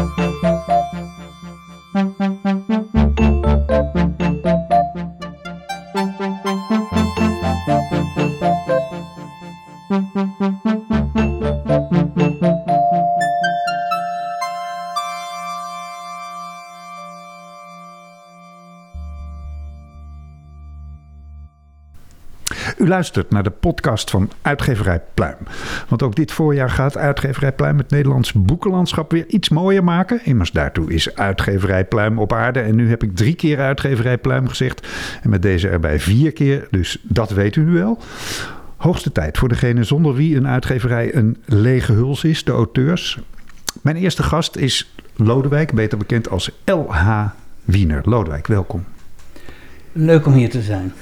Thank you. U luistert naar de podcast van Uitgeverij Pluim. Want ook dit voorjaar gaat Uitgeverij Pluim het Nederlands boekenlandschap weer iets mooier maken. Immers daartoe is Uitgeverij Pluim op aarde. En nu heb ik drie keer Uitgeverij Pluim gezegd. En met deze erbij vier keer. Dus dat weet u nu wel. Hoogste tijd voor degene zonder wie een uitgeverij een lege huls is, de auteurs. Mijn eerste gast is Lodewijk, beter bekend als L.H. Wiener. Lodewijk, welkom. Leuk om hier te zijn.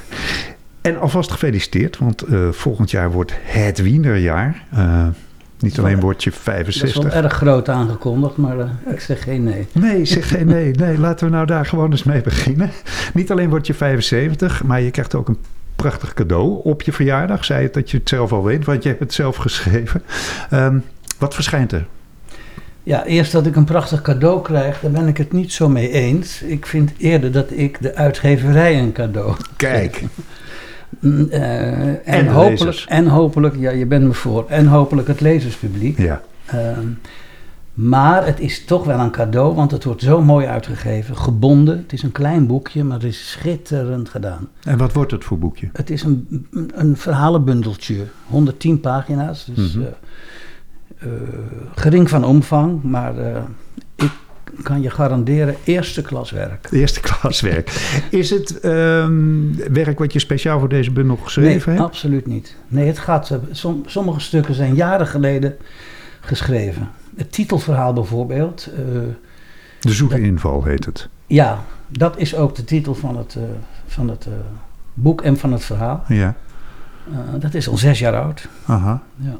En alvast gefeliciteerd, want uh, volgend jaar wordt het Wienerjaar. Uh, niet alleen word je 65. Dat is wel erg groot aangekondigd, maar uh, ik zeg geen nee. Nee, zeg geen nee. Nee, laten we nou daar gewoon eens mee beginnen. Niet alleen word je 75, maar je krijgt ook een prachtig cadeau op je verjaardag. Zei het dat je het zelf al weet, want je hebt het zelf geschreven. Um, wat verschijnt er? Ja, eerst dat ik een prachtig cadeau krijg, daar ben ik het niet zo mee eens. Ik vind eerder dat ik de uitgeverij een cadeau Kijk. Uh, en, en, hopelijk, en hopelijk, ja, je bent me voor, en hopelijk het lezerspubliek. Ja. Uh, maar het is toch wel een cadeau, want het wordt zo mooi uitgegeven, gebonden. Het is een klein boekje, maar het is schitterend gedaan. En wat wordt het voor boekje? Het is een, een verhalenbundeltje, 110 pagina's, dus mm -hmm. uh, gering van omvang, maar kan je garanderen eerste klas werk. Eerste klas werk. Is het um, werk wat je speciaal voor deze bundel geschreven nee, hebt? absoluut niet. Nee, het gaat, som, sommige stukken zijn jaren geleden geschreven. Het titelverhaal bijvoorbeeld. Uh, de zoete inval heet het. Ja, dat is ook de titel van het, uh, van het uh, boek en van het verhaal. Ja. Dat is al zes jaar oud. Aha. Ja.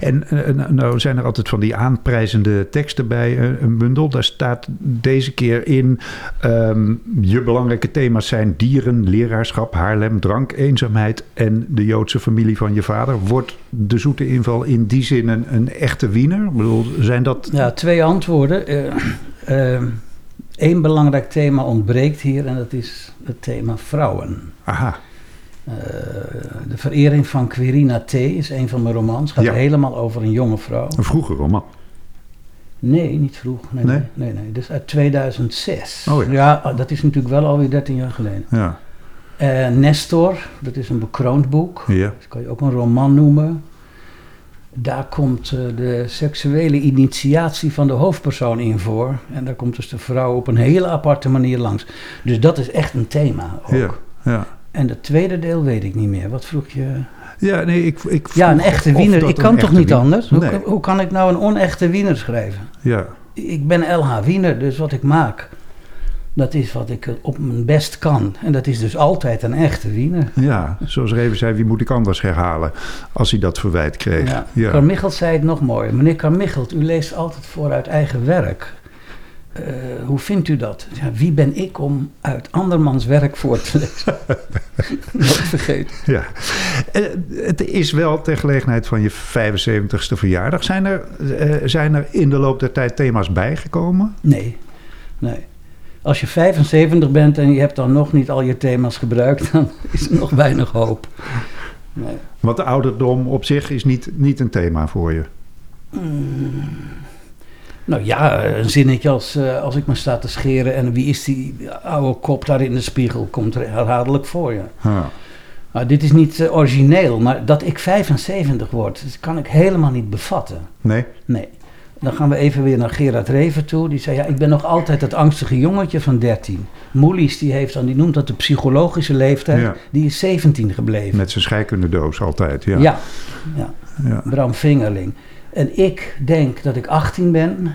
En uh, nou zijn er altijd van die aanprijzende teksten bij uh, een bundel. Daar staat deze keer in... Um, je belangrijke thema's zijn dieren, leraarschap, Haarlem, drank, eenzaamheid... en de Joodse familie van je vader. Wordt de zoete inval in die zin een, een echte wiener? Ik bedoel, zijn dat... Ja, twee antwoorden. Eén belangrijk thema ontbreekt hier en dat is het thema vrouwen. Aha. Uh, de verering van Quirina T. is een van mijn romans. Het gaat Ja. helemaal over een jonge vrouw. Een vroege roman. Nee, niet vroeg. Nee, Nee? nee. Dus uit 2006. Oh ja. dat is natuurlijk wel alweer 13 jaar geleden. Ja. Eh, Nestor, dat is een bekroond boek. Ja. Dat kan je ook een roman noemen. Daar komt eh, de seksuele initiatie van de hoofdpersoon in voor. En daar komt dus de vrouw op een hele aparte manier langs. Dus dat is echt een thema ook. Ja. Ja. En het tweede deel weet ik niet meer. Wat vroeg je? Ja, nee, ik, ik Ja, een echte wiener. Ik kan toch niet wiener- anders? Hoe, Nee. hoe kan ik nou een onechte wiener schrijven? Ja. Ik ben LH Wiener, dus wat ik maak, dat is wat ik op mijn best kan. En dat is dus altijd een echte wiener. ja, zoals Reven zei, wie moet ik anders herhalen als hij dat verwijt kreeg? Ja. Ja. Carmichelt zei het nog mooi. Meneer Carmichelt, u leest altijd voor uit eigen werk. Eh, hoe vindt u dat? Ja, wie ben ik om uit andermans werk voor te lezen? Nooit vergeten. Ja. Eh, Het is wel ter gelegenheid van je 75ste verjaardag. Zijn er, eh, zijn er in de loop der tijd thema's bijgekomen? Nee, nee. Als je 75 bent en je hebt dan nog niet al je thema's gebruikt, dan is er nog weinig hoop. Nee. Want de ouderdom op zich is niet, niet een thema voor je. Nou ja, een zinnetje als, eh, als ik me sta te scheren en wie is die oude kop daar in de spiegel, komt er herhaaldelijk voor je. Nou, dit is niet eh, origineel, maar dat ik 75 word, dat kan ik helemaal niet bevatten. Nee? Nee. Dan gaan we even weer naar Gerard Reven toe. Die zei, ja, ik ben nog altijd het angstige jongetje van 13. Moelies, die, heeft dan, die noemt dat de psychologische leeftijd. Ja. Die is 17 gebleven. Met zijn scheikundedoos altijd. Ja. ja. ja. Ja. Bram Vingerling. En ik denk dat ik 18 ben.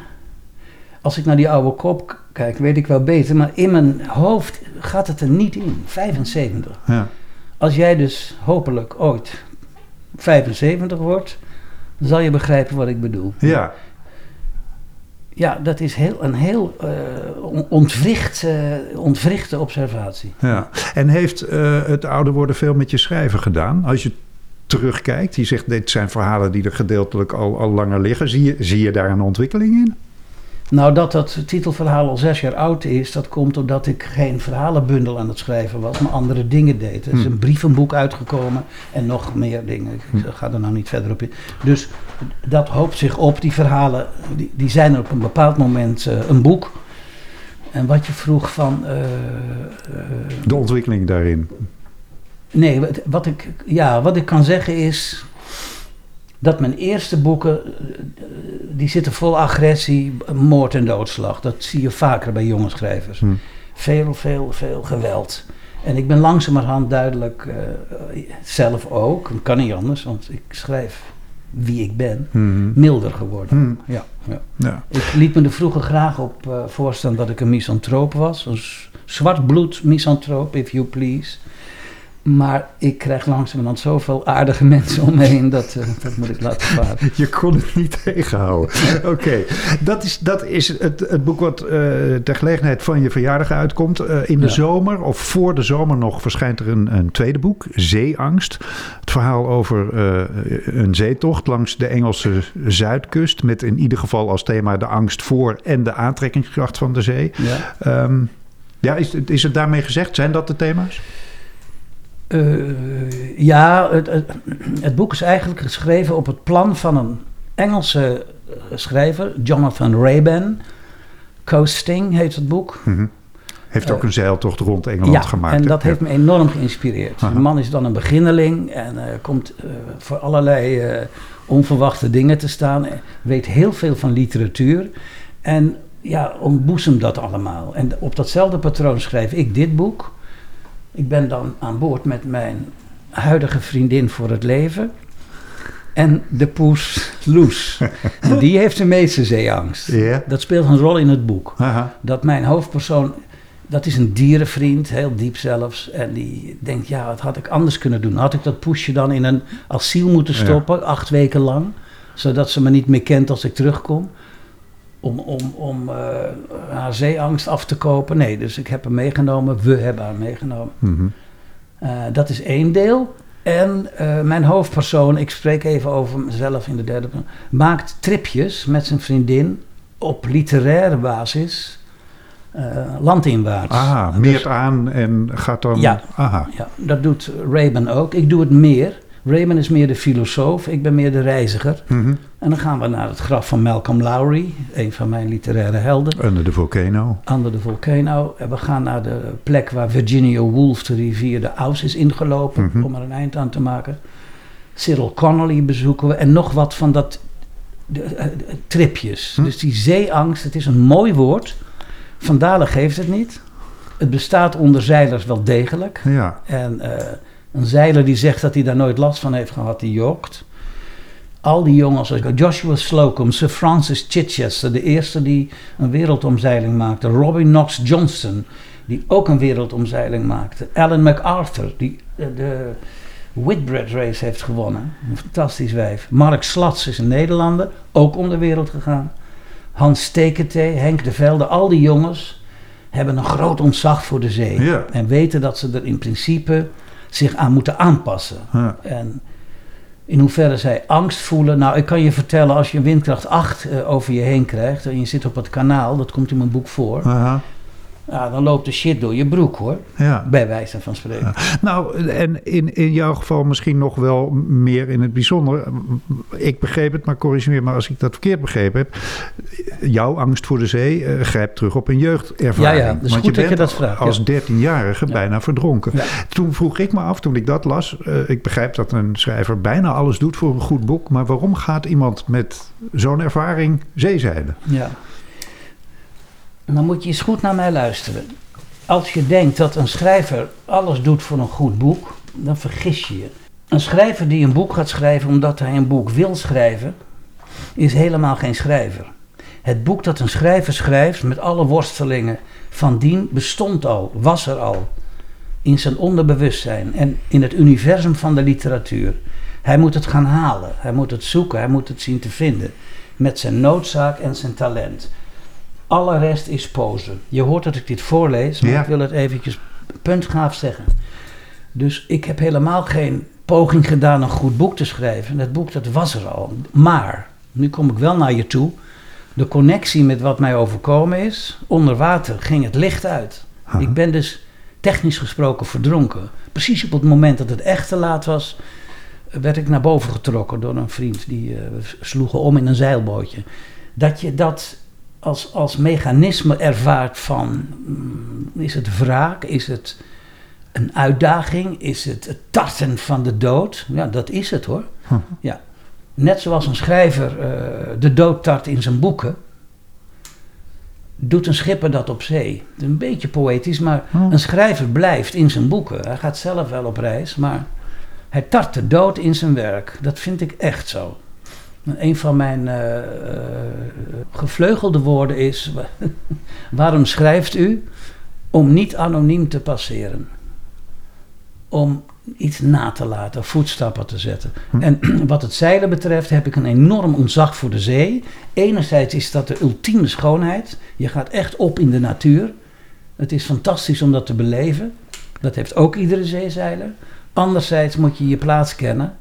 Als ik naar die oude kop kijk, weet ik wel beter. Maar in mijn hoofd gaat het er niet in. 75. Ja. Als jij dus hopelijk ooit 75 wordt, dan zal je begrijpen wat ik bedoel. ja. Ja, dat is heel, een heel on- ontwricht, eh, ontwrichte observatie. ja. En heeft eh, het ouder worden veel met je schrijven gedaan? Als je terugkijkt, je zegt dit zijn verhalen die er gedeeltelijk al, al langer liggen. Zie je, zie je daar een ontwikkeling in? Nou, dat dat titelverhaal al zes jaar oud is, dat komt omdat ik geen verhalenbundel aan het schrijven was, maar andere dingen deed. Er is Hm. een brievenboek uitgekomen en nog meer dingen. Ik Hm. ga er nou niet verder op in. Dus dat hoopt zich op. Die verhalen, die, die zijn er op een bepaald moment eh, een boek. En wat je vroeg van. eh, eh, De ontwikkeling daarin. Nee, wat, ik, ja, wat ik kan zeggen is dat mijn eerste boeken, eh, die zitten vol agressie, moord en doodslag. Dat zie je vaker bij jonge schrijvers. Hm. Veel, veel, veel geweld. En ik ben langzamerhand duidelijk, eh, zelf ook, kan niet anders, want ik schrijf wie ik ben, Mhm. milder geworden. Hm. Ja, ja. Ja. Ik liet me er vroeger graag op voorstaan dat ik een misantroop was. Een s- zwartbloed misantroop, if you please. Maar ik krijg langzamerhand zoveel aardige mensen om me heen, dat, eh, dat moet ik laten varen. Je kon het niet tegenhouden. Oké, dat is, dat is het, het boek wat eh, ter gelegenheid van je verjaardag uitkomt. Eh, in de Ja. zomer, of voor de zomer nog, verschijnt er een, een tweede boek, Zeeangst. Het verhaal over een zeetocht langs de Engelse zuidkust. Met in ieder geval als thema de angst voor en de aantrekkingskracht van de zee. Ja. Ehm, ja, is, is het daarmee gezegd? Zijn dat de thema's? Eh, ja, het, het, het boek is eigenlijk geschreven op het plan van een Engelse eh, schrijver, Jonathan Raban. Coasting heet het boek. Mhm. Heeft ook Eh, een zeiltocht rond Engeland ja, gemaakt. en dat heeft me enorm geïnspireerd. Aha. De man is dan een beginneling en komt voor allerlei onverwachte dingen te staan. Weet heel veel van literatuur. En ja, ontboezem dat allemaal. En op datzelfde patroon schrijf ik dit boek. Ik ben dan aan boord met mijn huidige vriendin voor het leven. En de poes Loes. en die heeft de meeste zeeangst. Dat speelt een rol in het boek Aha. dat mijn hoofdpersoon, dat is een dierenvriend, heel diep zelfs. En die denkt, ja, wat had ik anders kunnen doen? Had ik dat poesje dan in een asiel moeten Ja. stoppen, acht weken lang? Zodat ze me niet meer kent als ik terugkom? Om, om, om eh, haar zeeangst af te kopen? Nee, dus ik heb hem meegenomen. We hebben haar meegenomen. Mhm. Eh, dat is één deel. En eh, mijn hoofdpersoon, ik spreek even over mezelf in de derde persoon, maakt tripjes met zijn vriendin op literaire basis landinwaarts. Aha, Dus- meert aan en gaat dan... Ja. Aha. ja, dat doet Raven ook. Ik doe het meer. Raven is meer de filosoof, ik ben meer de reiziger. Mhm. En dan gaan we naar het graf van Malcolm Lowry, een van mijn literaire helden. Under the volcano. Under the Volcano. En we gaan naar de plek waar Virginia Woolf de rivier de Ouse is ingelopen. Mhm. Om er een eind aan te maken. Cyril Connolly bezoeken we. En nog wat van dat de, eh, tripjes. Hm. Dus die zeeangst, het is een mooi woord. Van Dalen geeft het niet. Het bestaat onder zeilers wel degelijk. Ja. En eh, een zeiler die zegt dat hij daar nooit last van heeft gehad, die jokt. Al die jongens, Joshua Slocum, Sir Francis Chichester, de eerste die een wereldomzeiling maakte. Robin Knox Johnston, die ook een wereldomzeiling maakte. Alan MacArthur, die eh, de Whitbread Race heeft gewonnen. Een fantastisch wijf. Mark Slats is een Nederlander, ook om de wereld gegaan. Hans Steketee, Henk de Velde, al die jongens hebben een groot ontzag voor de zee. Ja. En weten dat ze er in principe zich aan moeten aanpassen. Ja. En in hoeverre zij angst voelen. Nou, ik kan je vertellen, als je een windkracht 8 eh, over je heen krijgt en je zit op het kanaal, dat komt in mijn boek voor. Ja, dan loopt de shit door je broek hoor. Ja. Bij wijze van spreken. Nou, en in, in jouw geval misschien nog wel meer in het bijzonder. Ik begreep het, maar corrigeer me als ik dat verkeerd begrepen heb. Jouw angst voor de zee eh, grijpt terug op een jeugdervaring. Ja, ja, dus Want goed dat je bent dat vraagt, Als ja. 13-jarige Ja. bijna verdronken. Toen vroeg ik me af, toen ik dat las. eh, ik begrijp dat een schrijver bijna alles doet voor een goed boek. Maar waarom gaat iemand met zo'n ervaring zeezeilen? Ja. Dan moet je eens goed naar mij luisteren. Als je denkt dat een schrijver alles doet voor een goed boek, dan vergis je je. Een schrijver die een boek gaat schrijven omdat hij een boek wil schrijven, is helemaal geen schrijver. Het boek dat een schrijver schrijft met alle worstelingen van dien bestond al, was er al. In zijn onderbewustzijn en in het universum van de literatuur. Hij moet het gaan halen, hij moet het zoeken, hij moet het zien te vinden. Met zijn noodzaak en zijn talent. Alle rest is pose. Je hoort dat ik dit voorlees, maar Ja. ik wil het eventjes puntgaaf zeggen. Dus ik heb helemaal geen poging gedaan een goed boek te schrijven. Dat boek dat was er al. Maar, nu kom ik wel naar je toe. de connectie met wat mij overkomen is. Onder water ging het licht uit. Ik ben dus technisch gesproken verdronken. Precies op het moment dat het echt te laat was, werd ik naar boven getrokken door een vriend. Die we sloegen om in een zeilbootje. Dat je dat als, als mechanisme ervaart van, mm, is het wraak, is het een uitdaging, is het het tarten van de dood? Ja, dat is het hoor. Huh. Ja. Net zoals een schrijver eh, de dood tart in zijn boeken, doet een schipper dat op zee. Het is een beetje poëtisch, maar Oh. een schrijver blijft in zijn boeken. Hij gaat zelf wel op reis, maar hij tart de dood in zijn werk. Dat vind ik echt zo. Een van mijn eh, eh, gevleugelde woorden is: waarom schrijft u? Om niet anoniem te passeren. Om iets na te laten, voetstappen te zetten. Hm. En wat het zeilen betreft heb ik een enorm ontzag voor de zee. Enerzijds is dat de ultieme schoonheid. Je gaat echt op in de natuur. Het is fantastisch om dat te beleven. Dat heeft ook iedere zeezeiler. Anderzijds moet je je plaats kennen.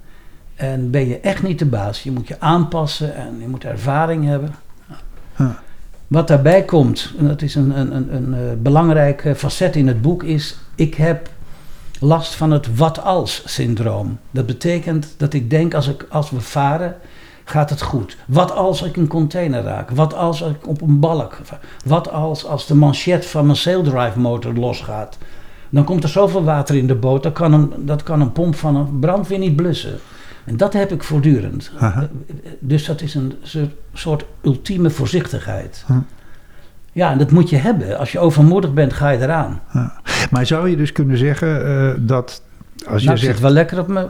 En ben je echt niet de baas. Je moet je aanpassen en je moet ervaring hebben. Huh. Wat daarbij komt, en dat is een, een, een, een eh, belangrijk eh, facet in het boek, is ik heb last van het wat als syndroom. Dat betekent dat ik denk als, ik, als we varen, gaat het goed. Wat als ik een container raak? Wat als ik op een balk? Wat als, als de manchet van mijn saildrive motor losgaat? Dan komt er zoveel water in de boot, dat kan een, dat kan een pomp van een brandweer niet blussen. En dat heb ik voortdurend. Aha. Dus dat is een soort- ultieme voorzichtigheid. Hm. Ja, en dat moet je hebben. Als je overmoedig bent, ga je eraan. Maar zou je dus kunnen zeggen eh, dat als je nou, zegt zit wel lekker op mijn,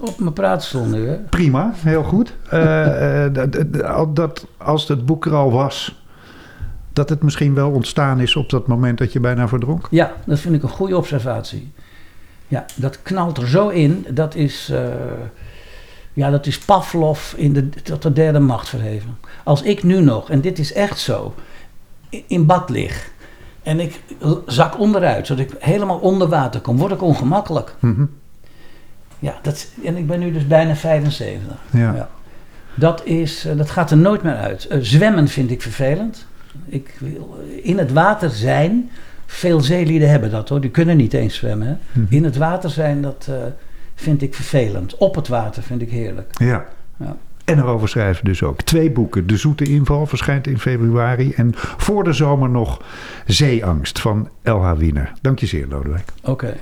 op mijn praatstoel nu. Hè? prima, heel goed, eh, eh, dat, dat- dat als het boek er al was, dat het misschien wel ontstaan is op dat moment dat je bijna verdronk? Ja, dat vind ik een goede observatie. Ja, dat knalt er zo in. Dat is, ja, dat is Pavlov in de, tot de derde macht verheven. Als ik nu nog, en dit is echt zo, in bad lig en ik zak onderuit, zodat ik helemaal onder water kom, word ik ongemakkelijk. Mhm. Ja, dat, en ik ben nu dus bijna 75. Ja. Ja. Dat, is, eh, dat gaat er nooit meer uit. Eh, zwemmen vind ik vervelend. Ik wil in het water zijn. Veel zeelieden hebben dat hoor. Die kunnen niet eens zwemmen. Hè? Mhm. In het water zijn, dat eh, vind ik vervelend. Op het water vind ik heerlijk. ja. Ja. En erover schrijven dus ook. Twee boeken. De Zoete Inval verschijnt in februari. En voor de zomer nog Zeeangst van L.H. Wiener. Dank je zeer, Lodewijk. Oké.